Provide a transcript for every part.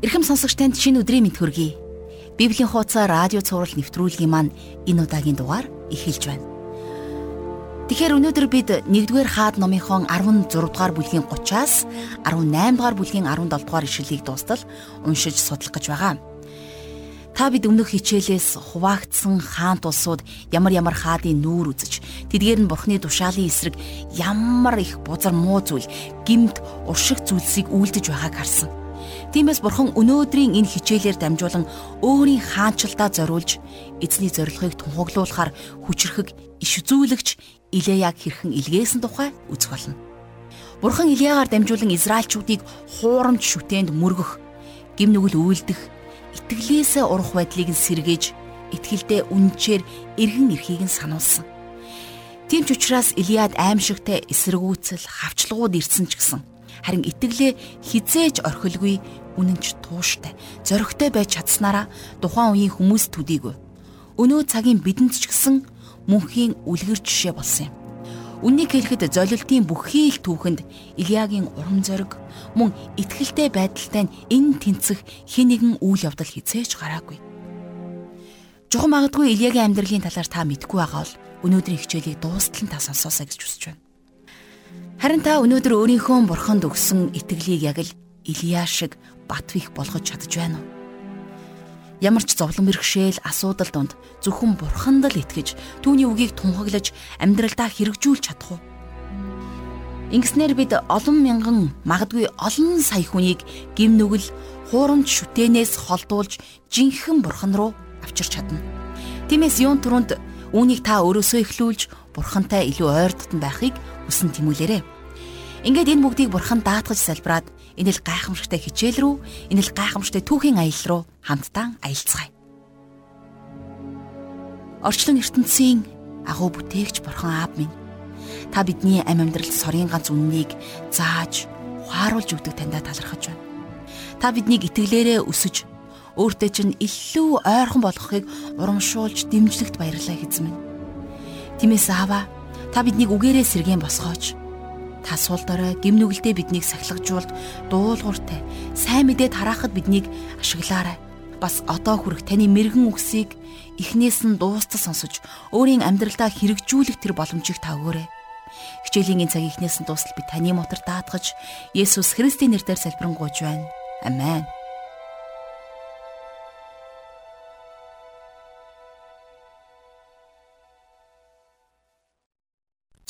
Ирхэм сонсогч танд шинэ өдрийн мэд хүргэе. Библийн хуудас радио цаураар нэвтрүүлгийн маань энэ удаагийн дугаар эхэлж байна. Тэгэхээр өнөөдөр бид 1-р хаад номынхон 16 дугаар бүлгийн 30-аас 18 дугаар бүлгийн 17 дугаар ишлэлийг дуустал уншиж судлах гэж байгаа. Та бид өмнөх хичээлээс хуваагдсан хаант улсууд ямар ямар хаадын нүүр үзэж тэдгээр нь бурхны тушаалын эсрэг ямар их бузар муу зүйл гимт уршиг зүйлсийг үйлдэж байгааг харсан. Тиймээс бурхан өнөөдрийн энэ хичээлээр дамжуулан өөрийн хаанчлалтаа зориулж эзний зорилгыг тунхаглуулахаар хүчрхэг иш үзүүлэгч Илеяг хэрхэн илгээсэн тухай үзэх болно. Бурхан Илеягаар дамжуулан Израильчүүдийг хуурамч шүтээнд мөргөх, гим нүгэл үйлдэх, итгэлээсээ урах байдлыг нь сэргээж, итгэлдээ үнчээр эргэн эрхийг нь сануулсан. Тийм ч учраас Илиад аимшигтай эсэргүүцэл, хавчлагууд ирсэн ч гэсэн харин итгэлээ хизээж орхилгүй үнэнч тууштай, зоригтой байж чадсанараа тухайн үеийн хүмүүс төдийгүй. Өнөө цагийн бидэнд ч гэсэн мөнхийн үлгэр жишээ болсон юм. Үннийг хэлэхэд золилтын бүхий л түүхэнд Илиягийн урам зориг мөн итгэлтэй байдалтай нь энэ тэнцэх хин нэгэн үйл явдал хизээж гараагүй. Жохом магадгүй Илиягийн амьдралын талаар та мэдгүй байгаа бол өнөөдрийн хичээлийг дуустал нь та сонсоосаа гэж хүсэж байна. Харин та өнөөдөр өөрийнхөө бурханд өгсөн итгэлийг яг л Илия шиг Батвих болгож чадж байна уу? Ямар ч зовлон бэрхшээл асуудал донд зөвхөн бурханд л итгэж түүний үгийг тунхаглаж амьдралдаа хэрэгжүүлж чадах уу? Ингэснээр бид олон мянган магадгүй олон сая хүнийг гим нүгэл хуурамч шүтэнээс холдуулж жинхэнэ бурхан руу авчирч чадна. Тиймээс юун түрүүнд үүнийг та өрөөсөө эхлүүлж бурхантай илүү ойр дотн байхыг хүсэн тэмүүлээрэй. Ингээд энэ бүгдийг бурхан даатгаж салбираад энэ л гайхамшигтай хичээл рүү, энэ л гайхамшигтай түүхийн аялал руу хамтдаа аялцгаая. Орчлон ертөнцийн агуу бүтээгч бурхан аав минь та бидний амь амьдралд сорын ганц үннийг зааж ухааруулж өгдөг таньда талархаж байна. Та биднийг итгэлээрээ өсөж өөртөө чинь илүү ойрхон болгохыг урамшуулж дэмжлэгт баярлаа хэзэн минь. Тиймээс аава та биднийг үгээрээ сэргэн босгооч Та сул дорой гимнүгэлдээ биднийг сахилгажуулд дуулууртай сайн мэдээд хараахад биднийг ашиглаарай. Бас одоо хүрэх таны мэрэгэн үгсийг эхнээс нь дуустал сонсож өөрийн амьдралдаа хэрэгжүүлэх тэр боломжийг та өгөөрэй. Хичээлийн цаг эхнээс нь дуустал би таны мотор даатгаж Есүс Христийн нэрээр залбирanгуйж байна. Амен.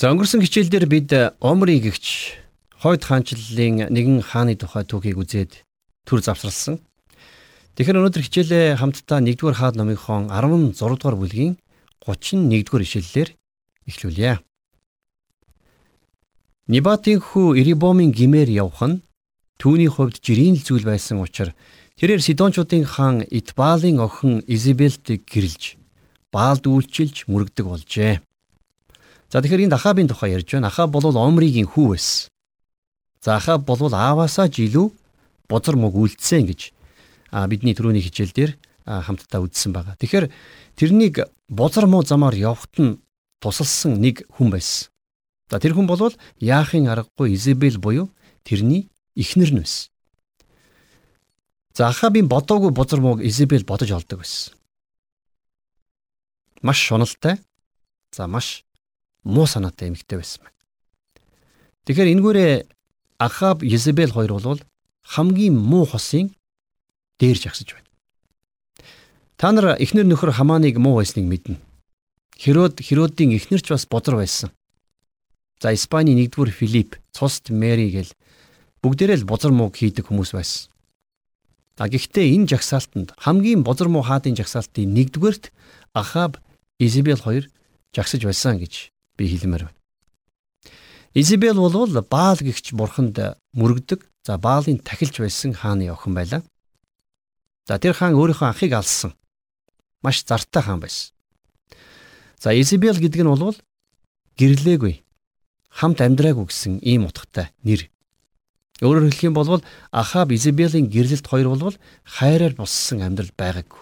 За өнгөрсөн хичээлдэр бид Омри гихч хойд хаанчлалын нэгэн хааны тухай түүхийг үзээд төр завсралсан. Тэгэхээр өнөөдөр хичээлээ хамтдаа 1-р хаад номынхон 16 дугаар бүлгийн 31-р ишлэлээр эхлүүлье. Нибатын хүү Ирибомын гимээр явх нь түүний хувьд жирийн л зүйл байсан учраас тэрээр Сидончуудын хаан Итбаалын охин Изабелтийг гэрэлж Баалд үйлчилж мөрөгдөг болжээ. За тэгэхээр энд Ахабын тухай ярьж байна. Ахаб бол Омригийн хүү байсан. За Ахаб бол ааваасаа ч илүү бузар мөг үлдсэн гэж бидний түрүүний хичээл дээр хамтдаа үзсэн байгаа. Тэгэхээр тэрнийг бузар муу замаар явахт нь тусалсан нэг хүн байсан. За тэр хүн бол Яахын аргагүй Изабел буюу тэрний эхнэр нь байсан. За Ахабын бодоогүй бузар мууг Изабел бодож олдог байсан. Маш шуналтай. За маш муу санаатай эмэгтэй байсан байна. Тэгэхээр энэгээрээ Ахаб Езебел хоёр бол хамгийн муу хосын дээр жагсаж байна. Та нар эхнэр нөхөр Хаманыг муу байсныг мэднэ. Херод Херодын эхнэрч бас бозар байсан. За Испаний 1-р Филипп, цуст Мэри гэл бүгдээрээ л бозар мууг хийдэг хүмүүс байсан. А гэхдээ энэ жагсаалтанд хамгийн бозар муу хаадын жагсаалтын 1-дүгээрт Ахаб Изабел хоёр жагсаж байсан гэж би хэлмээр байна. Изабел бол Баал гихч бурханд мөрөгдөг. За Баалын тахилч байсан хааны охин байлаа. За тэр хаан өөрийнхөө анхыг алсан. Маш зартай хаан байсан. За Изабел гэдэг нь бол гэрлээгүй хамт амьдраагүй гэсэн ийм утгатай нэр. Өөрөөр хэлэх юм бол Ахаб Изабелийн гэрлэлт хоёр бол хайраар боссон амьдрал байгаагүй.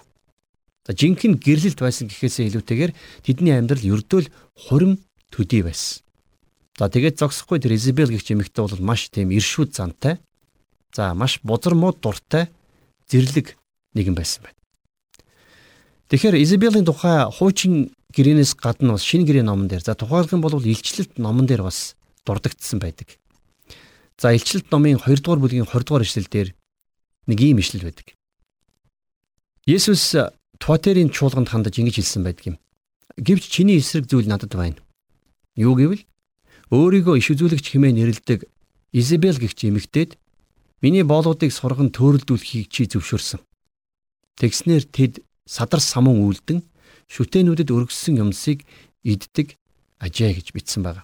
За жинхэнэ гэрлэлт байсан гэхээсээ илүүтэйгээр тэдний амьдрал ердөөл хурим төдий байсан. За тэгээд зогсохгүй тэр Изабел гэх эмэгтэй бол маш тийм иршүүд зантай. За маш бузар муу дуртай зэрлэг нэгэн байсан байна. Тэгэхээр Изабелийн тухай хуучин гэрээнээс гадна бас шинэ гэрээ номон дээр за тухайлх юм бол илчлэлт номон дээр бас дурддагдсан байдаг. За илчлэлт номын 2 дугаар бүлгийн 20 дугаар ишлэл дээр нэг ийм ишлэл байдаг. Есүс Туатерийн чуулганд хандаж ингэж хэлсэн байдаг юм. Гэвч чиний эсрэг зүйл надад байна. Юу гэвэл өөрийгөө иш үзүүлэгч хэмээн нэрлдэг Изабел гэгч эмэгтэйд миний боолуудыг сурган төөрөлдүүлэхийг чи зөвшөөрсөн. Тэгснэр тэд садар самун үлдэн шүтэнүүдэд өргөссөн юмсыг иддэг ажээ гэж бичсэн байна.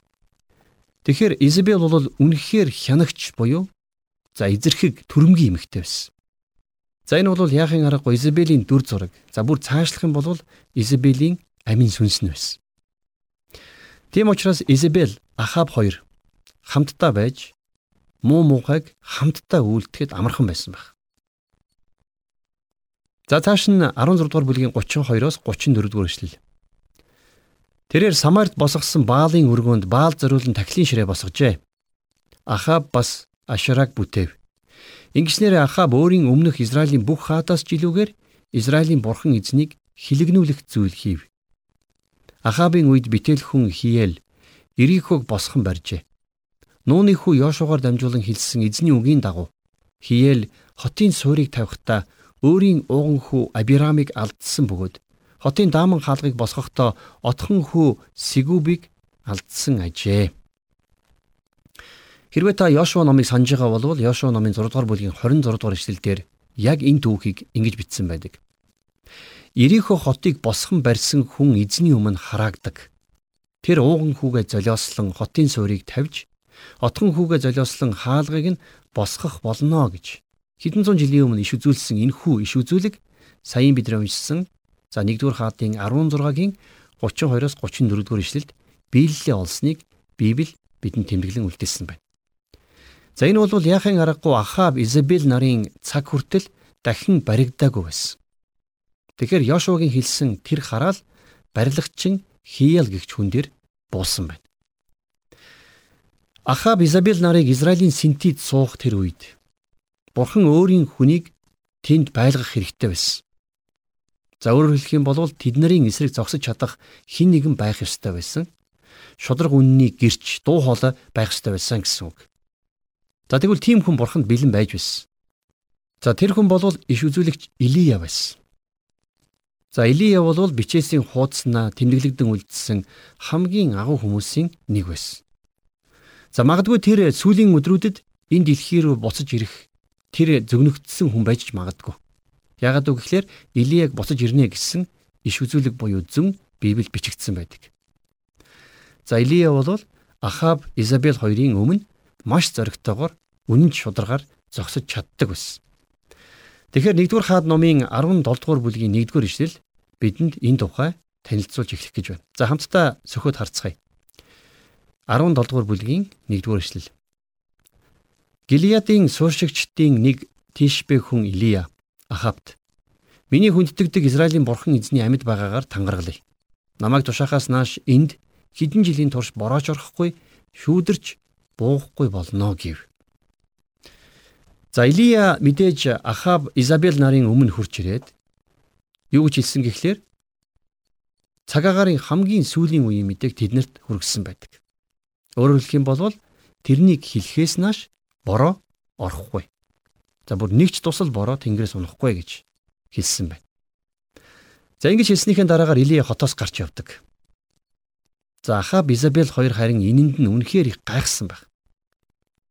Тэгэхээр Изабел бол үнэхээр хянагч буюу за эзэрхэг төрөмгийн эмэгтэй байсан. За энэ бол яахын аргагүй Изабелийн дүр зураг. За бүр цаашлах юм бол Изабелийн амийн сүнс нь байсан. Тийм учраас Изабел Ахаб хоёр хамтдаа байж муу муухайг хамтдаа үйлдэхэд амархан байсан байх. За цааш нь 16 дугаар бүлгийн 32-оос 34 дугаар эшлэл. Тэрээр Самарт босгосон Баалын өргөөнд Баал зориулан тахилын ширээ босгожээ. Ахаб бас Ашараг бүтээв. Ингэснээр Ахаб өөрийн өмнөх Израилийн бүх хаадаас жилүүгээр Израилийн бурхан эзнийг хилэгнүүлэх зүйл хийв. Ахабын үед битэл хүн Хиел Ирихог босхон барьжээ. Нууны хүү Йошугаар дамжуулан хэлсэн эзний үгийн дагуу Хиел хотын суурийг тавихтаа өөрийн ууган хүү Абирамыг алдсан бөгөөд хотын дааман хаалгыг босгохдоо отхон хүү Сигубыг алдсан ажээ. Хэрвээ та Йошуа номыг санаж байгаа бол Йошуа номын 6 дугаар бүлгийн 26 дугаар эшлэлдэр яг энэ түүхийг ингэж бичсэн байдаг. Ирихо хотыг босгон барьсан хүн эзний өмнө хараагдаг. Тэр ууган хүүгээ золиослон хотын суурийг тавьж, отхон хүүгээ золиослон хаалгыг нь босгох болно гэж Хэдэн зуун жилийн өмнө иш үзүүлсэн энэхүү иш үзүүлэг саяын бид уншсан за 1-р хаадын 16-гийн 32-оос 34-р ишлэлд биелэлээ олсныг Библи бидэнд тэмдэглэн үлдээсэн байна. За энэ бол яахын аргагүй Ахав Изабел нарын цаг хүртэл дахин баригдаагүй байсан. Тэгэхээр Йошуагийн хэлсэн тэр хараал барилгачин Хиял гихч хүн дээр буусан байна. Ахав Изабел нарыг Израилийн синтид суух тэр үед Бурхан өөрийн хүнийг тэнд байлгах хэрэгтэй байсан. За өөрөөр хэлэх юм бол тэдний эсрэг зогсож чадах хэн нэгэн байх ёстой байсан. Шудраг үнний гэрч дуу хоолой байх ёстой байсан гэсэн үг. За тэгвэл тийм хүн бурханд бэлэн байж байсан. За тэр хүн бол иш үзүүлэгч Илия байсан. За Илия бол бичээсийн хуудаснаа тэмдэглэгдэн үлдсэн хамгийн агуу хүмүүсийн нэг байсан. За магадгүй тэр сүүлийн өдрүүдэд энэ дэлхий рүү буцаж ирэх тэр зөвнөгдсөн хүн байж магадгүй. Ягаад үг гэхээр Илияг буцаж ирнэ гэсэн иш үзүүлэг буюу зөв Библиэд бичигдсэн байдаг. За Илия бол Ахаб Изабел хоёрын өмнө маш зоригтойгоор үнэн шударгаар зогсож чаддаг байсан. Тэгэхээр 1-р хаад номын 17 дугаар бүлгийн 1-р ишлэл бидэнд энэ тухай танилцуулж эхлэх гэж байна. За хамтдаа сөхөд харцгаая. 17 дугаар бүлгийн 1-р ишлэл. Гилиадын сууршигчдын нэг Тишбэ хүн Илия Ахавт Миний хүнддэгдэг Израилийн бурхан эзний амьд байгаагаар тангаргалъя. Намайг тушаахаас нааш энд хэдэн жилийн турш борооч орохгүй, шүүдэрч буухгүй болно гэв. За Илия мэдээж Ахав Изабел нарын өмнө хурж ирээд юу гэж хэлсэн гэхлээр цагаагаарын хамгийн сүүлийн үеийн мэдээг тэднэрт хүргэсэн байдаг. Өөрөөр хэлэх юм бол тэрнийг хэлхээс нааш бороо орохгүй. За бүр нэгч тусал бороо тэнгэрээс унахгүй гэж хэлсэн байна. За ингэж хэлснийхэн дараагаар Илия хотоос гарч явдаг. За Ахаб Изабел хоёр харин энэнд нь үнэхээр их гайхсан байх.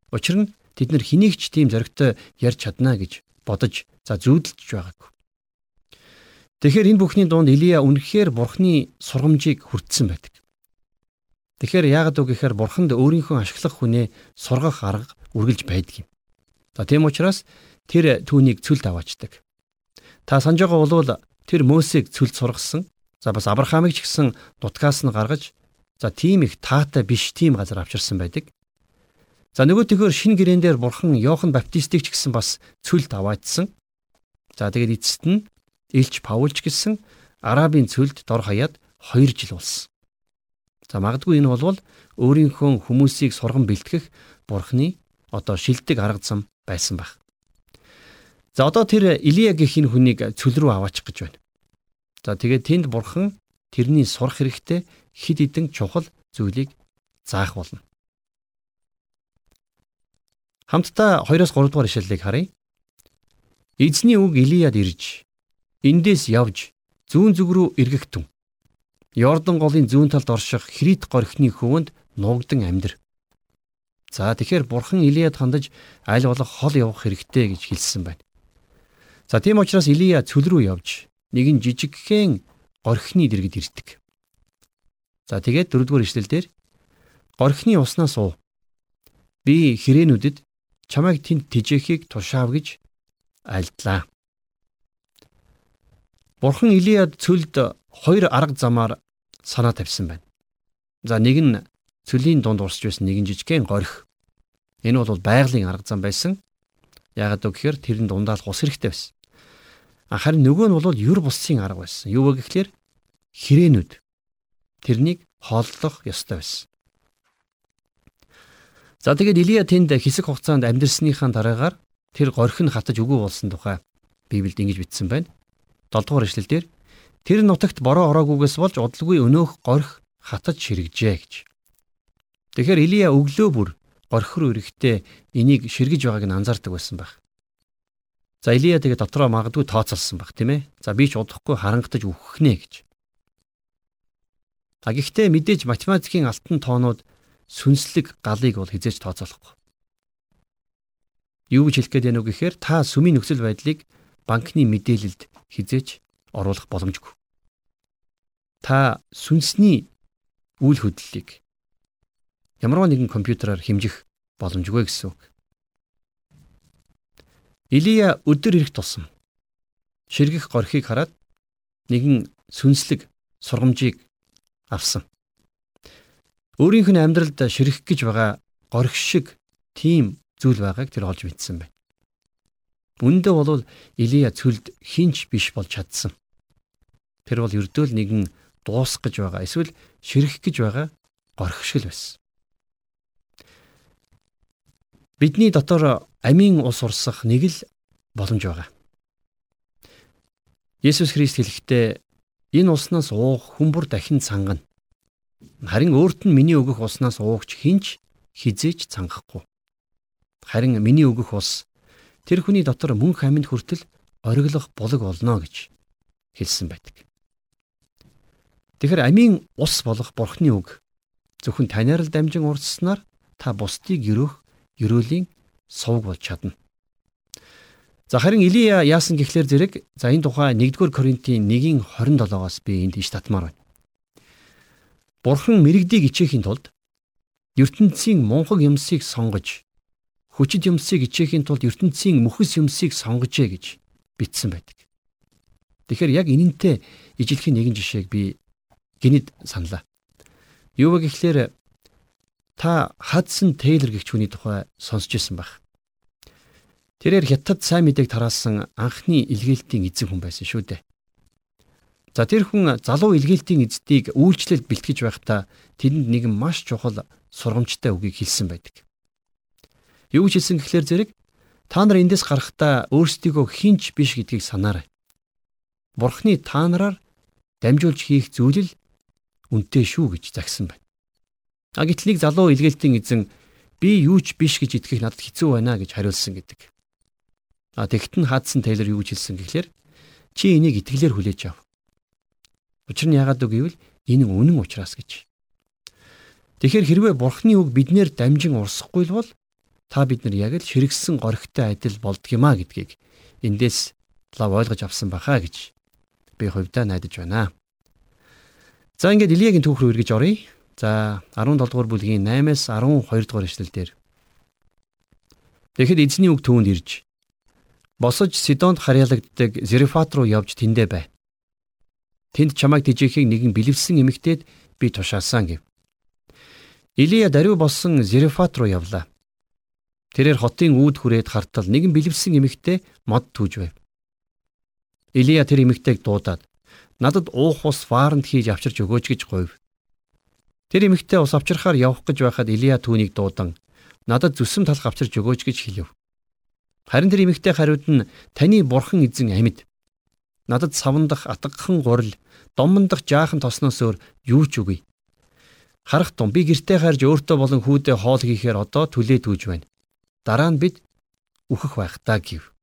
Учир нь тэд нар хэнийг ч тийм зоригтой ярьж чадна гэж бодож за зүүдэлж байгаагүй. Тэгэхээр энэ бүхний дунд Илия үнэхээр бурхны сургамжийг хүртсэн байдаг. Тэгэхээр яагаад үг гэхээр бурханд өөрийнхөө ашиглах хүнээ сургах арга үргэлж байдаг юм. За тийм учраас тэр түүнийг цүлд аваачдаг. Та санаж байгаа бол тэр Мосийг цүлд сургасан. За бас Авраамыг ч гэсэн дутгаас нь гаргаж за тийм их таатай биш тийм газар авчирсан байдаг. За нөгөө төгөөр шин гэрээн дээр бурхан Иохан Баптистыг ч гэсэн бас цүлд аваачсан. За тэгээд эцэст нь Илч Паулч гэсэн Арабын цүлд дор хаяад 2 жил болсон. За магадгүй энэ бол өөрийнхөө хүмүүсийг сурган бэлтгэх бурхны одоо шилдэг арга зам байсан баг. За одоо тэр Илия гэх энэ хүнийг цөл рүү аваачих гэж байна. За тэгээд тэнд бурхан тэрний сурах хэрэгтэй хид хідэн чухал зүйлийг заах болно. Хамтдаа 2-оос 3 дугаар ишлэлийг харъя. Эзний үг Илияд ирж эндээс явж зүүн зүг рүү эргэхтэн. Йордан голын зүүн талд орших Хрит горхины хөвөнд нуугдан амьдр. За тэгэхээр бурхан Илияд хандаж аль болох хол явах хэрэгтэй гэж хэлсэн байна. За тийм учраас Илия цөл рүү явж нэгэн жижигхэн горхины дэргэд ирдэг. За тэгээд дөрөвдүгээр ишлэлдэр горхины уснаас уу. Би хэрээнүүдэд чамайг тэнд тижээхийг тушаав гэж альдлаа. Бурхан Илияд цөлд хоёр арга замаар санаа тавьсан байна. За нэг нь цөлийн дунд урсж байсан нэгэн жижигхэн горих. Энэ бол байгалийн арга зам байсан. Яагаад гэвэл тэрэн дундаа л ус хэрэгтэй байсан. Харин нөгөө нь бол юр бусын арга байсан. Юу вэ гэхээр хэрээнүүд тэрнийг хооллох ёстой байсан. За тэгээд Илия тэнд хэсэг хугацаанд амьдэрсныхаа дараагаар тэр горхи нь хатаж өгөө болсон тухай Библиэд ингэж бичсэн байна. 7 дугаар эшлэлдэр тэр нутагт бороо ороогүйгээс болж удалгүй өнөөх горхи хатаж ширэгжээ гэж. Тэгэхээр Илия өглөө бүр горхи руу ирэхдээ энийг ширгэж байгааг нь анзаардаг байсан байх. За Илия тэгээ дотроо магадгүй тооцолсон баг тийм ээ. За би ч удахгүй харангатаж үхэх нэ гэж. А гэхдээ мэдээж математикийн алтан тоонууд сүнслэг галыг бол хизээж тооцоолохгүй. Юу гэж хэлэх гээд байна вэ гэхээр та сүмийн нөхцөл байдлыг банкны мэдээлэлд хизээж оруулах боломжгүй. Та сүнсний үйл хөдлөлийг ямарваа нэгэн компьютераар хэмжих боломжгүй гэсэн үг. Илия өдөр ирэх тусам ширгэх горхийг хараад нэгэн сүнслэг сургамжийг авсан. Өөрийнх нь амьдралд ширхэх гэж байгаа горх шиг тийм зүйл байгааг тэр олж мэдсэн байна. Үндэ бол Илия цөлд хинч биш болж чадсан. Тэр бол ердөөл нэгэн дуусах гэж байгаа эсвэл ширхэх гэж байгаа горх шиг л байсан. Бидний дотор амийн ус урсах нэг л боломж байгаа. Есүс Христ хэлэхдээ энэ уснаас уух хүмүүр дахин цангана. Харин өөрт нь миний өгөх уснаас уугч хинч хизээч цангахгүй. Харин миний өгөх ус тэр хүний дотор мөнх амьд хүртэл ориглох булаг болно гэж хэлсэн байдаг. Тэгэхээр амийн ус болох Бурхны үг зөвхөн танаар л дамжин урсснаар та бусдыг өрөөх ерөөлийн сувг болж чадна. За харин Илия яасан гэхлээр зэрэг за энэ тухай 1-р Коринтын 1:27-оос би энд иш татмаар байна. Бурхан мэрэгдийг ичээхийн тулд ертөнцийн мунхаг юмсыг сонгож хүчит юмсыг ичээхийн тулд ертөнцийн мөхөс юмсыг сонгожээ гэж бичсэн байдаг. Тэгэхээр яг энэнтэй ижилхэн нэгэн жишээг би гинэд саналаа. Юу вэ гэхлээр та Хадсон Тейлор гэгч хүний тухай сонсч ирсэн байх. Тэрээр хятад сайн мэдээг тараасан анхны илгээлтийн эзэн хүн байсан шүү дээ. За тэр хүн залуу илгээлтийн эздийг үйлчлэл бэлтгэж байхдаа тэнд нэгэн маш чухал сургамжтай үгийг хэлсэн байдаг. Юу гэж хэлсэн гэхлээр зэрэг та нар эндээс гарахдаа өөрсдийгөө хинч биш гэдгийг санаарай. Бурхны та нараар дамжуулж хийх зүйл л үнэтэй шүү гэж загсан байна. А гэтэл нэг залуу илгээлтийн эзэн би юу ч биш гэж итгэх надад хэцүү байна гэж хариулсан гэдэг. А тэгт нь хаадсан Тейлор юу гэж хэлсэн гэхлээр чи энийг итгэлээр хүлээж ав. Учир нь яагаад үг гэвэл энэ үнэн учраас гэж. Тэгэхээр хэрвээ бурхны үг биднэр дамжин урсахгүй л бол та бид нар яг л ширэгсэн горигтой адил болдгиймаа гэдгийг эндээс лав ойлгож авсан бахаа гэж би хувьдаа найдаж байна. За ингээд Илиягийн түүх рүү эргэж оръё. За 17 дугаар бүлгийн 8-аас 12 дугаар эшлэлдэр Тэгэхэд эзний үг түүнд ирж босож Сидонд харьяалагддаг Зерефат руу явж тэндэ бай. Тэнд чамайг тижээхийг нэгэн бэлэвсэн эмэгтэйд би тушаасан гэв. Илия даруй болсон Зерефат руу явлаа. Тэрээр хотын үүд хүрээд хартал нэгэн бэлэвсэн эмэгтэй мод түүж байв. Илия тэр эмэгтэйг дуудаад надад уух ус вааранд хийж авчирч өгөөч гэж говь. Тэр эмэгтэй ус авчрахаар явах гэж байхад Илия түүнийг дуудан надад зүсэм талх авчирч өгөөч гэж хэлв. Харин тэр эмэгтэй хариуд нь таны бурхан эзэн амьд. Надад савндах атгахан гурил, домондох жаахан тосноос өөр юу ч үгүй. Харах тун би гэртээ харж өөртөө болон хүүдээ хоол хийхээр одоо түлээ түүж байна. Дараа нь бид үхэх байх таа гэв.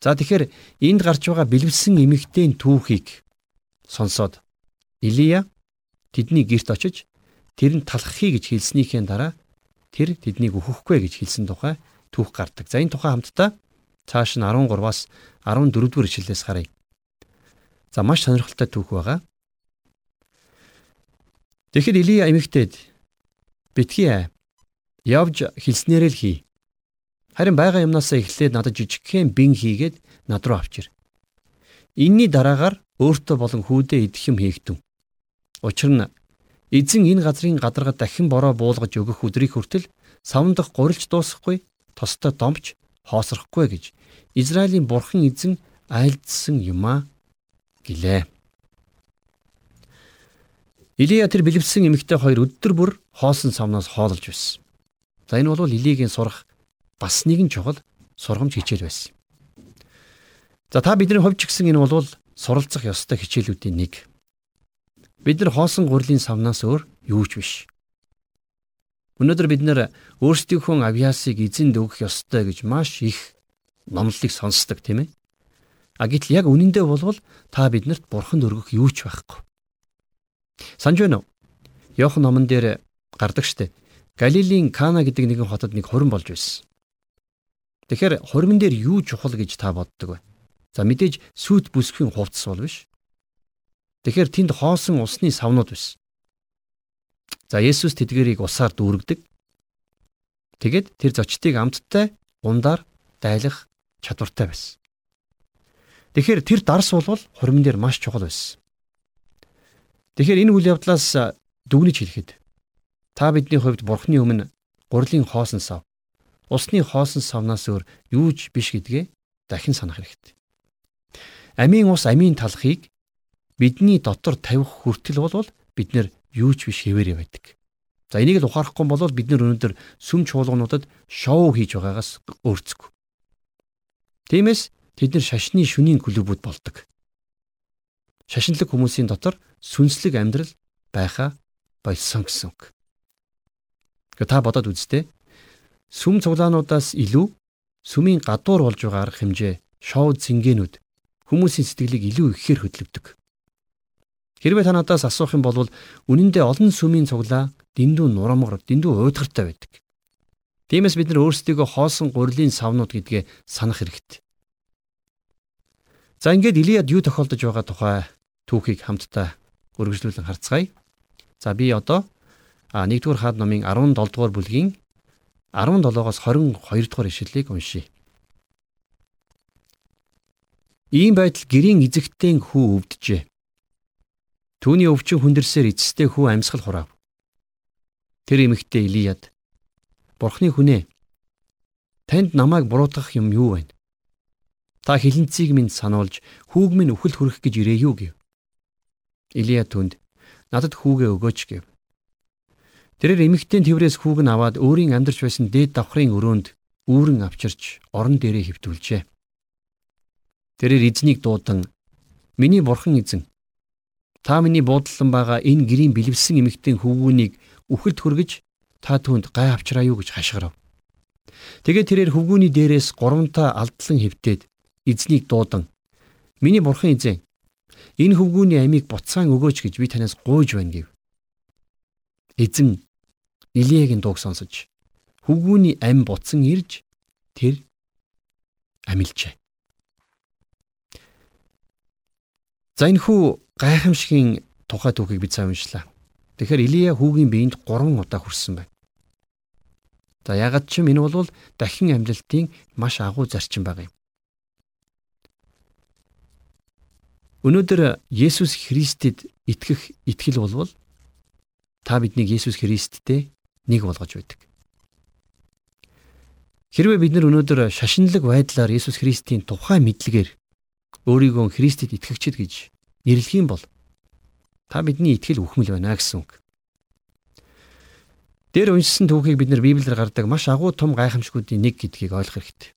За тэгэхээр энд гарч байгаа бэлэвсэн эмэгтэйн түүхийг сонсоод Илия тэдний герт очиж тэр нь талхахыг гэж хэлснийхээ дараа тэр тэднийг өөхөхгүй гэж хэлсэн тухай түүх гардаг. За энэ тухай хамтдаа цааш нь 13-аас 14 дугаар ишлэлээс харъя. За маш сонирхолтой түүх байгаа. Тэгэхэд Илия эмэгтэйд битгий явж хэлснээрээ л хий. Харин байгаа юмнасаа эхлээд надад жижигхэн бин хийгээд над руу авчир. Инний дараагаар өөртөө болон хүүдээ идэх юм хийгдэн. Учир нь эзэн энэ газрын гадаргад дахин бороо буулгаж өгөх өдрийг хүртэл савндах гурилж дуусахгүй, тостой домч хоосрохгүй гэж Израилийн бурхан эзэн айлдсан юмаа гэлээ. Илия тэр бэлэвсэн эмэгтэй хоёр өдөр бүр хоосон савнаас хоололж байсан. За энэ бол Илигийн сурах бас нэгэн чухал сургамж хичээл байсан. За та бидний хувьч гисэн энэ бол суралцах ёстой хичээлүүдийн нэг. Бид нар хоосон гурлийн савнаас өөр юу ч биш. Өнөөдөр бид нар өөрсдийнхөө авьяасыг эзэнд өгөх ёстой гэж маш их номлолыг сонсдог тийм ээ. А гэтэл яг үнэндээ болвол та биднэрт бурханд өргөх юу ч байхгүй. Санж байна уу? Йохан номон дээр гардаг штэ. Галилийн Кана гэдэг нэгэн хотод нэг хурим болж байсан. Тэгэхээр хурмын дээр юу чухал гэж та боддог вэ? За мэдээж сүт бүсгийн хувцас бол биш. Тэгэхээр тэнд хоосон усны савнууд байсан. За Есүс тэдгэрийг усаар дүүргдэг. Тэгэд тэр зочдыг амттай ундаар дайлах чадвартай байсан. Тэгэхээр тэр дарс бол хурмын дээр маш чухал байсан. Тэгэхээр энэ үйл явдлаас дүгнэж хэлэхэд та бидний хувьд бурхны өмнө гурлын хоосон сав усны хоосон савнаас өөр юу ч биш гэдгээ дахин санах хэрэгтэй. Амийн ус амийн талхыг бидний дотор тавих хүртэл бол бид нэр юу ч биш хэвээрээ байдаг. За энийг л ухаарахгүй бол бид нэр өнөөдөр сүм чуулгануудад шоу хийж байгаагаас өөрцөг. Тиймээс тэд нар шашны шүнийн клубүүд болдог. Шашинлаг хүмүүсийн дотор сүнслэг амьдрал байхаа болсон гэсэн үг. Гэхдээ та бодоод үзтээ сүм цуглаануудаас илүү сүмийн гадуур болж байгаа арга хэмжээ, шоу зингээнүүд хүмүүсийн сэтгэлийг илүү ихээр хөдөлгдөг. Хэрвээ та надаас асуух юм бол үнэндээ олон сүмийн цуглаа дэндүү нурамгар, дэндүү уйдгартай байдаг. Тиймээс бид нар өөрсдийгөө хоосон гурилын савнууд гэдгээ санах хэрэгтэй. За ингээд Илияд юу тохиолдож байгаа тухай түүхийг хамтдаа үргэлжлүүлэн харцгаая. За би одоо 1-р хаад номын 17 дугаар бүлгийн 17-оос 22 дугаар ишлэлийг уншийе. Ийм байтал гэрийн эзэгтэн хүү өвдөжээ. Түүний өвчин хүндэрсээр эцэстээ хүү амьсгал хураав. Тэр эмэгтэй Илияд Бурхны хүнээ танд намайг буруутгах юм юу вэ? Та хилэнцгийг минь сануулж хүүг минь үхэл хүрэх гэж ирээ юу гэв. Илия түнд надад хүүгээ өгөөч гэв. Тэрээр эмэгтэй тэрээс хүүг нь аваад өөрийн амьдарч байсан дээд давхрын өрөөнд үүрэн авчирч орон дээрээ хөвтүүлжээ. Тэрээр эзнийг дуудан "Миний бурхан эзэн, та миний буудлан байгаа энэ гэрийн бэлэвсэн эмэгтэй хөвгүүнийг үхэлд хүргэж та түүнд гай авчраа юу гэж хашгирав." Тэгээ тэрээр хөвгүүний дээрээс гурамтаа алдлан хөвтөөд эзнийг дуудан "Миний бурхан эзэн, энэ хөвгүүний амийг буцаан өгөөч гэж би танаас гуйж байна" гэв. Эзэн Илиягийн дууг сонсож хөвгүүний ам буцан ирж тэр амилжээ. За энэ хүү гайхамшигын тухай түүхийг бид сайн уншлаа. Тэгэхээр Илия хүүгийн биеинд 3 удаа хүрсэн байна. За ягаад ч юм энэ бол дахин амьлалтын маш агуу зарчим байгаа юм. Өнөөдөр Есүс Христэд итгэх итгэл болвол та биднийг Есүс Христтэй нэг болгож байдаг. Хэрвээ бид нар өнөөдөр шашинлаг байдлаар Есүс Христийн тухай мэдлэгээр өөрийгөө Христэд итгэгчд гэж нэрлэх юм бол та бидний итгэл үхмэл байна гэсэн үг. Дээр уншсан түүхийг бид нар Библиэр гардаг маш агуу том гайхамшгуудын нэг гэдгийг ойлгох хэрэгтэй.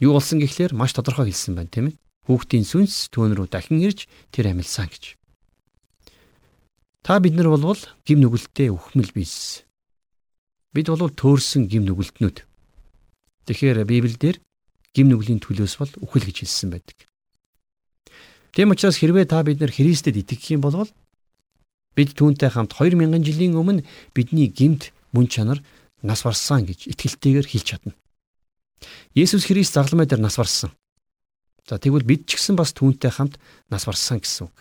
Юу болсон гэхлээр маш тодорхой хэлсэн байна, тийм ээ. Хүүхдийн сүнс түүн рүү дахин ирж тэр амилсан гэж. Та бид нар болвол гим нүгэлтэд өхмөл бийс. Бид болвол төөрсөн гим нүгэлтнүүд. Тэгэхээр Библиэлд гим нүглийн төлөөс бол үхэл гэж хэлсэн байдаг. Тийм учраас хэрвээ та бид нар Христэд итгэх юм бол бид түүнтэй хамт 2000 жилийн өмнө бидний гимт мөн чанар нас барсан гэж итгэлтэйгээр хэлж чадна. Есүс Христ загламай дээр нас барсан. За тэгвэл бид ч гэсэн бас түүнтэй хамт нас барсан гэсэн үг.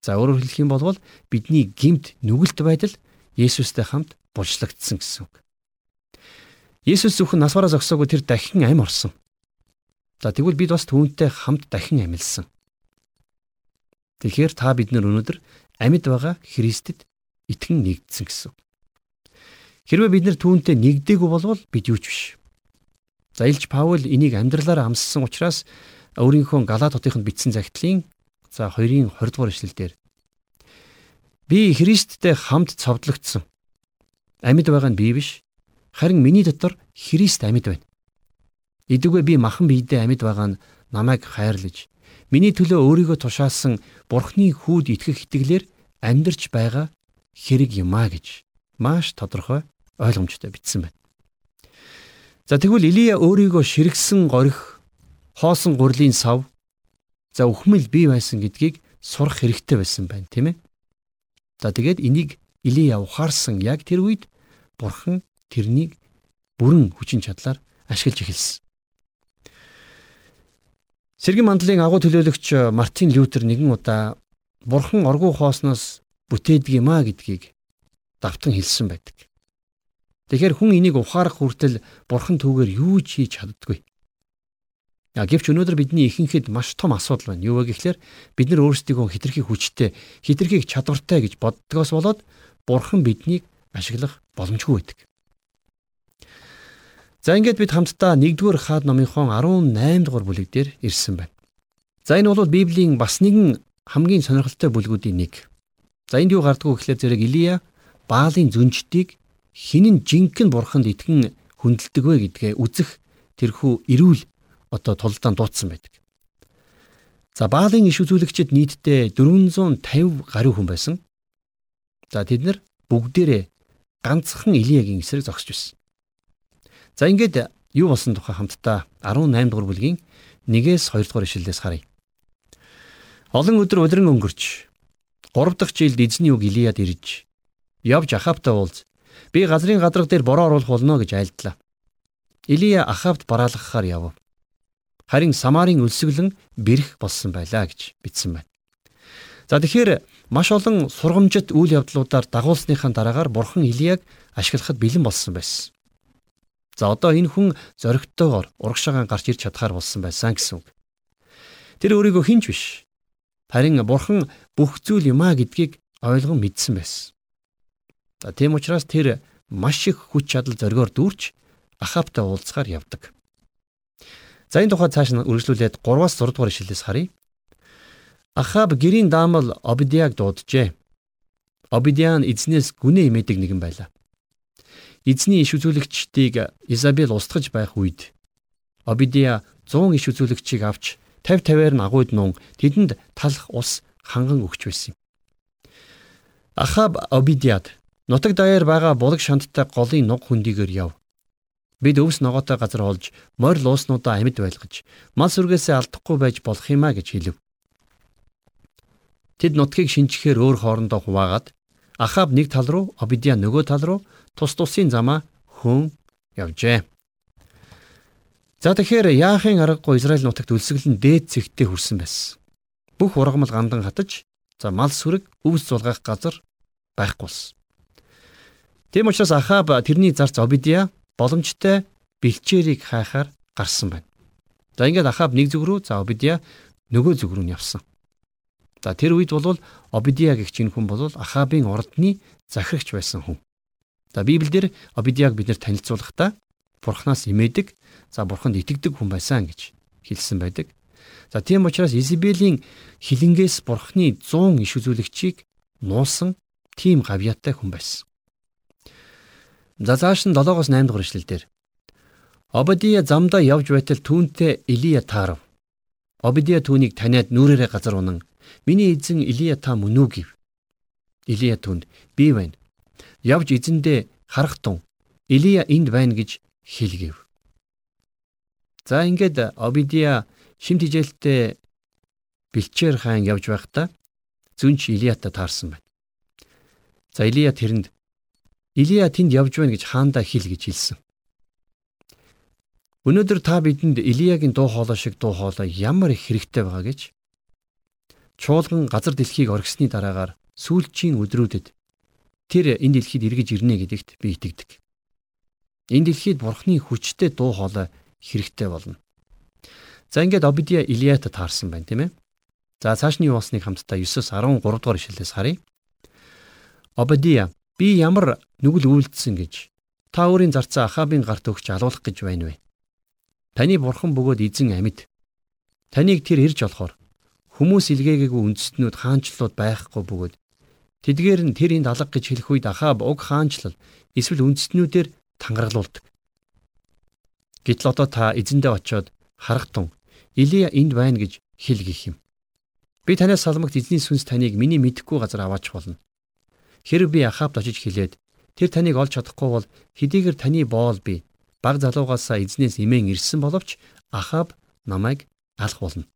За өөрөөр хэлэх юм бол бидний гимт нүгэлт байдал Есүстэй хамт булчлагдсан гэсэн үг. Есүс зөвхөн нас бараа зогсоогүй тэр дахин амь орсон. За тэгвэл бид бас түүнтэй хамт дахин амилсан. Тэгэхээр та бид нар өнөөдөр амьд байгаа Христэд итгэн нэгдсэн гэсэн. Хэрвээ бид нар түүнтэй нэгдээгүй болвол бид юу ч биш. За Илж Паул энийг амьдралаараа амссан учраас өөрийнхөө Галаат хотынд бичсэн загтлын за 2-ын 20 дугаар эшлэлдэр би Христтэй хамт цовдлогдсон. Амьд байгаа нь би биш. Харин миний дотор Христ амьд байна. Идэгвэ би махан биедээ амьд байгаа нь намайг хайрлаж миний төлөө өөрийгөө тушаасан Бурхны хүүд итгэх итгэлээр амьдарч байгаа хэрэг юм а гэж маш тодорхой ойлгомжтой бичсэн байна. За тэгвэл Илия өөрийгөө ширгсэн горих хоосон гурлийн сав за өхмөл бий байсан гэдгийг сурах хэрэгтэй байсан байна тийм ээ. За тэгээд энийг Илия ухаарсан яг тэр үед бурхан тэрнийг бүрэн хүчин чадлаар ашиглаж эхэлсэн. Сэргэн мандлын агуу төлөөлөгч Мартин Лютер нэгэн удаа бурхан оргуу хоосноос бүтээдэг юм а гэдгийг давтан хэлсэн байдаг. Тэгэхээр хүн энийг ухаарах хүртэл бурхан түүгээр юу ч хийж чаддгүй. Гэвч өнөөдөр бидний ихэнхэд маш том асуудал байна. Юу вэ гэхлээр бид нар өөрсдийгөө хитрхи хүчтэй, хитрхи чадвартай гэж боддгоос болоод бурхан биднийг ашиглах боломжгүй байдаг. За ингээд бид хамтдаа 1-р хаад номынхон 18 дугаар бүлэг дээр ирсэн байна. За энэ бол Библийн бас нэгэн хамгийн сонирхолтой бүлгүүдийн нэг. За энд юу гардггүй гэхлээр зэрэг Илия Баалын зүнждийг хинэн жинхэнэ бурханд итгэн хүндэлдэг вэ гэдгээ үзэх тэрхүү эрүүл одоо тулдаан дуудсан байдаг. За Баалын иш үзүүлэгчид нийтдээ 450 гаруй хүн байсан. За тэд нар бүгдээрээ ганцхан Илиягийн эсрэг зогсож байсан. За ингээд юу болсон тухай хамтдаа 18 дугаар бүлгийн 1-ээс 2 дугаар ишлэлээс харъя. Олон өдөр удиран өнгөрч 3 дахь жилд эзний үг Илияд ирж явж Ахавтай уулз Би газрын гадраг дээр бороо оруулах болно гэж айлдлаа. Илия Ахавд бараалгахаар яв. Харин Самарын өлсгөлэн бэрх болсон байлаа гэж бичсэн байна. За тэгэхээр маш олон сургамжит үйл явдлуудаар дагуулсныхаа дараагаар бурхан Илияг ашиглахад бэлэн болсон байсан. За одоо энэ хүн зоригтойгоор урагшаагаан гарч ирж чадхаар болсон байсан гэсэн үг. Тэр өөрийгөө хинж биш. Харин бурхан бүх зүйл юмаа гэдгийг ойлгон мэдсэн байсан. За тийм учраас тэр маш их хүч чадал зоригоор дүүрч Ахавтай уулзахаар явдаг. За энэ тухай цааш нь үргэлжлүүлээд 3-аас 6 дугаар ишлэлээс харъя. Ахав гэрийн даамал Обидиаг дууджээ. Обидиан эзнээс гүнээ имэдэг нэгэн байлаа. Эзний иш үзүүлэгчдийг Изабел устгаж байх үед Обидиа 100 иш үзүүлэгчийг авч 50 50-аар нь агууд нун тэдэнд талах ус ханган өгч байсан юм. Ахав Обидиад Нутаг даяар байгаа булаг шанттай голын нуг хөндийгээр яв. Бид өвс ногоотой газар олж морь лууснуудаа амьд байлгаж мал сүргээсээ алдахгүй байж болох юмаа гэж хэлв. Тэд нутгийг шинжихээр өөр хоорондоо хуваагаад Ахаб нэг тал руу, Обидиа нөгөө тал руу тус тусын замаа хөн явжээ. За тэгэхээр яахын аргагүй Израиль нутагт өлсгөл нь дээд зэгтээ хүрсэн байсан. Бүх ургамал гандан хатаж, за мал сүрэг, өвс зулгах газар байхгүй болсон. Тийм учраас Ахаб тэрний зарц Обидия боломжтой бэлчээрийг хайхаар гарсан байна. За ингээд Ахаб нэг зүг рүү за Обидия нөгөө зүг рүү нь явсан. За тэр үед бол Обидия гэх чинь хүн бол Ахабын ордны захирагч байсан хүн. За Библиэлд Обидиаг бид нэр танилцуулахдаа Бурханаас имээдэг, за Бурханд итгэдэг хүн байсан гэж хэлсэн байдаг. За тийм учраас Изабелийн хилэнгээс Бурханы 100 иш үзүүлэгчийг нуусан тийм гавьяатай хүн байсан. За зааш нь 7-оос 8 дугаар эшлэл дээр. Обадия замдаа явж байтал түүнтэй Илия таарав. Обадия түүнийг таниад нүрээрээ газар унан "Миний эзэн Илия та мөн үү?" гэв. Илия түнд "Би байна." Явж эзэндээ харах тун Илия энд байна гэж хэлгээв. За ингээд Обидия шимт хижээлтэй бэлчээр хаан явж байхдаа зүнч Илията таарсан байна. За Илия тэрэнд Илия тэнд явж байна гэж хаандаа хэл гэж хэлсэн. Өнөөдөр та бидэнд Илиягийн дуу хоолой шиг дуу хоолой ямар их хэрэгтэй байгаа гэж чуулган газар дэлхийг оргисны дараагаар сүүлчийн өдрүүдэд тэр энэ дэлхийд эргэж ирнэ гэдэгт би итгэдэг. Энэ дэлхийд бурхны хүчтэй дуу хоолой хэрэгтэй болно. За ингээд Обидия Илията таарсан байна тийм ээ. За цаашны юу болсныг хамтдаа 9-с 13 дугаар ишлэлээс харъя. Обадия би ямар нүгэл үйлдсэн гэж та өөрийн зарцаа Ахабын гарт өгч алуулах гэж байна вэ? Таны бурхан бөгөөд эзэн амьд. Таныг тэр ирж олохоор хүмүүс илгээгээгүй үндэстнүүд хаанчлууд байхгүй бөгөөд тэдгээр нь тэр энд алга гэж хэлэх үед Ахаб уг хаанчлал эсвэл үндэстнүүдээр тангаралуулдаг. Гэтэл одоо та эзэндээ очиод харах тун Илия энд байна гэж хэл гих юм. Би танаас салмагт эзний сүнс таныг миний мэдэхгүй газар аваач болно. Хэрэг би Ахабд очиж хэлээд тэр таныг олж чадахгүй бол хэдийгээр таны боол би баг залуугаасаа эзнээс имэн ирсэн боловч Ахаб намайг алах болно.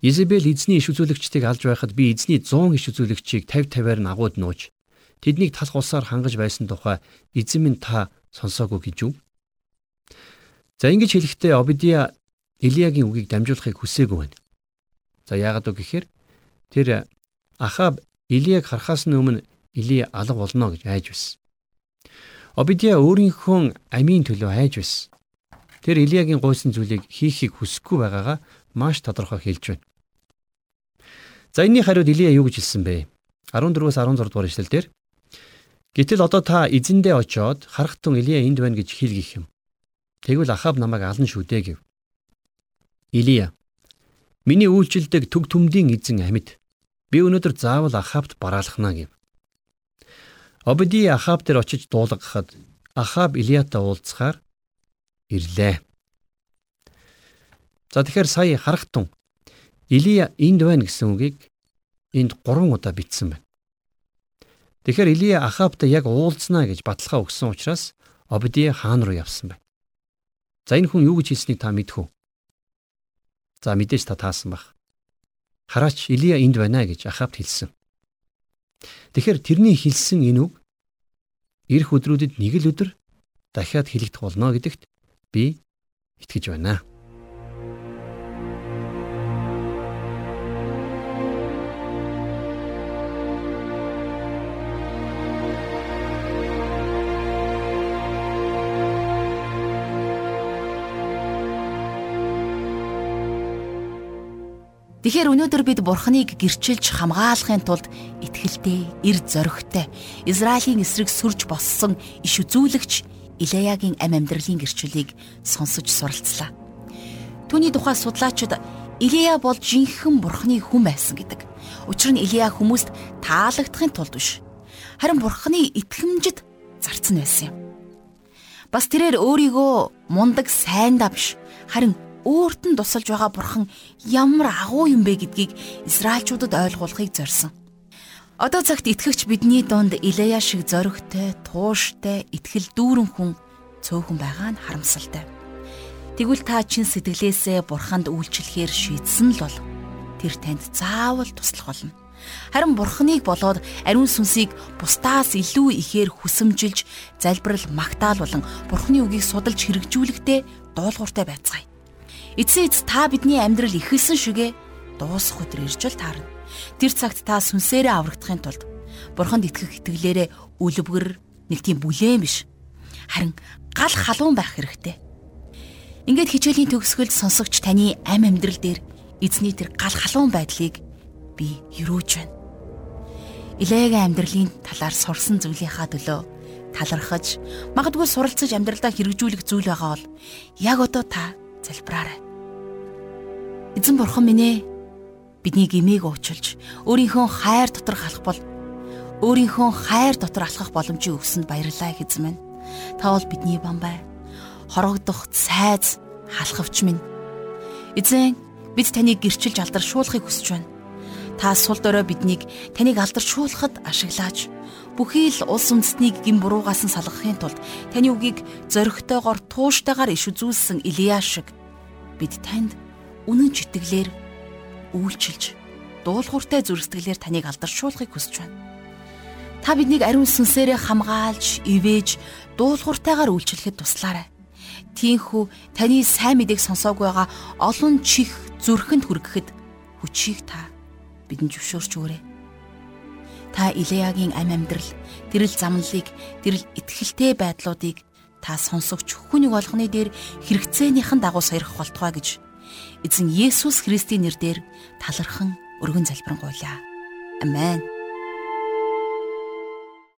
Изабел эзний иш үзүүлэгчдийг алж байхад би эзний 100 иш үзүүлэгчийг 50 50-аар нь агууд нууж тэднийг талх усаар хангаж байсан тухай эзэн минь та сонсоогүй гэж юу? За ингэж хэлэхдээ Обидия Илиягийн үгийг дамжуулахыг хүсээгүй байна. За яагаад вэ гэхээр тэр Ахаб Илияг харахаас өмнө Илия алга болно гэж айж байсан. Обидия өөрийнхөө амийн төлөө айж байсан. Тэр Илиягийн гойсон зүйлийг хийхийг хүсэхгүй байгаагаа маш тодорхой хэлж байна. За энэний хариуд Илия юу гэж хэлсэн бэ? 14-өөс 16 дугаар ишлэлдэр Гэтэл одоо та эзэндээ очиод харах тун Илия энд байна гэж хэл гих юм. Тэгвэл Ахаб намайг алан шүү дээ гэв. Илия Миний үйлчлдэг төг төмдийн эзэн амьд. Би өнөөдөр заавал Ахабд бараалхна гэв. Обеди Ахаб дээр очиж дуулгахад Ахаб Илиятай уулзахаар ирлээ. За тэгэхээр сая харахтун Илия энд байна гэсэн үгийг энд 3 удаа бичсэн байна. Тэгэхээр Илия Ахабтай яг уулзнаа гэж баталгаа өгсөн учраас Обеди хаан руу явсан байна. За энэ хүн юу гэж хэлснийг та мэдэх үү? За мэдээж та таасан баг. Хараач Илия энд байна гэж Ахабд хэлсэн. Тэгэхээр тэрний хэлсэн энэ үг эх өдрүүдэд нэг л өдөр дахиад хэлэгдэх болно гэдэгт би итгэж байна. Тэгэхээр өнөөдөр бид Бурхныг гэрчилж хамгаалахын тулд итгэлтэй, эр зоригтой Израилийн эсрэг сүрж боссон иш үзүүлэгч Илаягийн ам амьдралын гэрчлэлийг сонсож суралцлаа. Түүний тухай судлаачид Илия бол жинхэнэ Бурхны хүн байсан гэдэг. Учир нь Илия хүмүүст таалагдахын тулд биш. Харин Бурхны итгэмжид зарцсан байсан юм. Бас тэрээр өөрийгөө мундаг сайндаа биш харин өөрт нь тусалж байгаа бурхан ямар агуу юм бэ гэдгийг Израильчуудад ойлгуулахыг зорьсон. Одоо цагт итгэгч бидний дунд Илая шиг зоригтой, тууштай, итгэл дүүрэн хүн цөөхөн байгаа нь харамсалтай. Тэгвэл та чин сэтгэлээсээ бурханд үйлчлэхээр шийдсэн л бол тэр танд заавал туслах болно. Харин бурхныг болоод ариун сүнсийг бусдаас илүү ихээр хүсэмжилж, залбирал, магтаал болон бурхны үгийг судалж хэрэгжүүлэхдээ дуулууртай байцгаая. Эцсийн эц та бидний амьдрал ихэлсэн шигэ дуусах өдөр ирж л таарна. Тэр цагт та сүнсээрээ аврагдахын тулд бурханд итгэх итгэлээрээ үлбгэр нэг тийм бүлээн биш. Харин гал халуун байх хэрэгтэй. Ингээд хичээлийн төгсгөлд сонсогч таны ам амьдрал дээр эзний тэр гал халуун байдлыг би юрөөж байна. Илээгийн амьдралын талаар сурсан зүйлийнхаа төлөө талархаж магадгүй суралцаж амьдралдаа хэрэгжүүлэх зүйл байгаа бол яг одоо та залбираарай. Эзэн бурхан минь ээ бидний гмийг уучлж өөрийнхөө хайр дотор халах бол өөрийнхөө хайр дотор алхах боломжийг өгсөнд баярлалаа эзэн минь. Та бол бидний бам бай. хорогдох сайз халахвч минь. Эзэн бид таныг гэрчилж алдаршуулахыг хүсэж байна. Та сул дорой биднийг таныг алдаршуулахад ашиглаач. Бүхий л улс үндэстнийг гин буруугаас нь салгахын тулд таны үгийг зоригтойгоор тууштайгаар иш үзүүлсэн Илия шиг бид танд үнэн читгэлээр үйлчилж дуулууртай зүрхсэтгэлээр таныг алдаршуулахыг хүсэж байна. Та биднийг ариун сүнсээрээ хамгаалж, ивэж, дуулууртайгаар үйлчлэхэд туслаарай. Тийхүү таны сайн мэдээг сонсоог байгаа олон чих зүрхэнд хүргэхэд хүчийг та бидэнд зөвшөөрч өгөөрэй. Та Илеягийн ам амьдрал, тэрэл замналыг, тэрэл итгэлтэй байдлуудыг та сонсогч хүнийг олгоны дээр хэрэгцээнийхэн дагуу саярах болтугай гэж эзэн Есүс Христийн нэрээр талархан өргөн залбирanгуйлаа. Амен.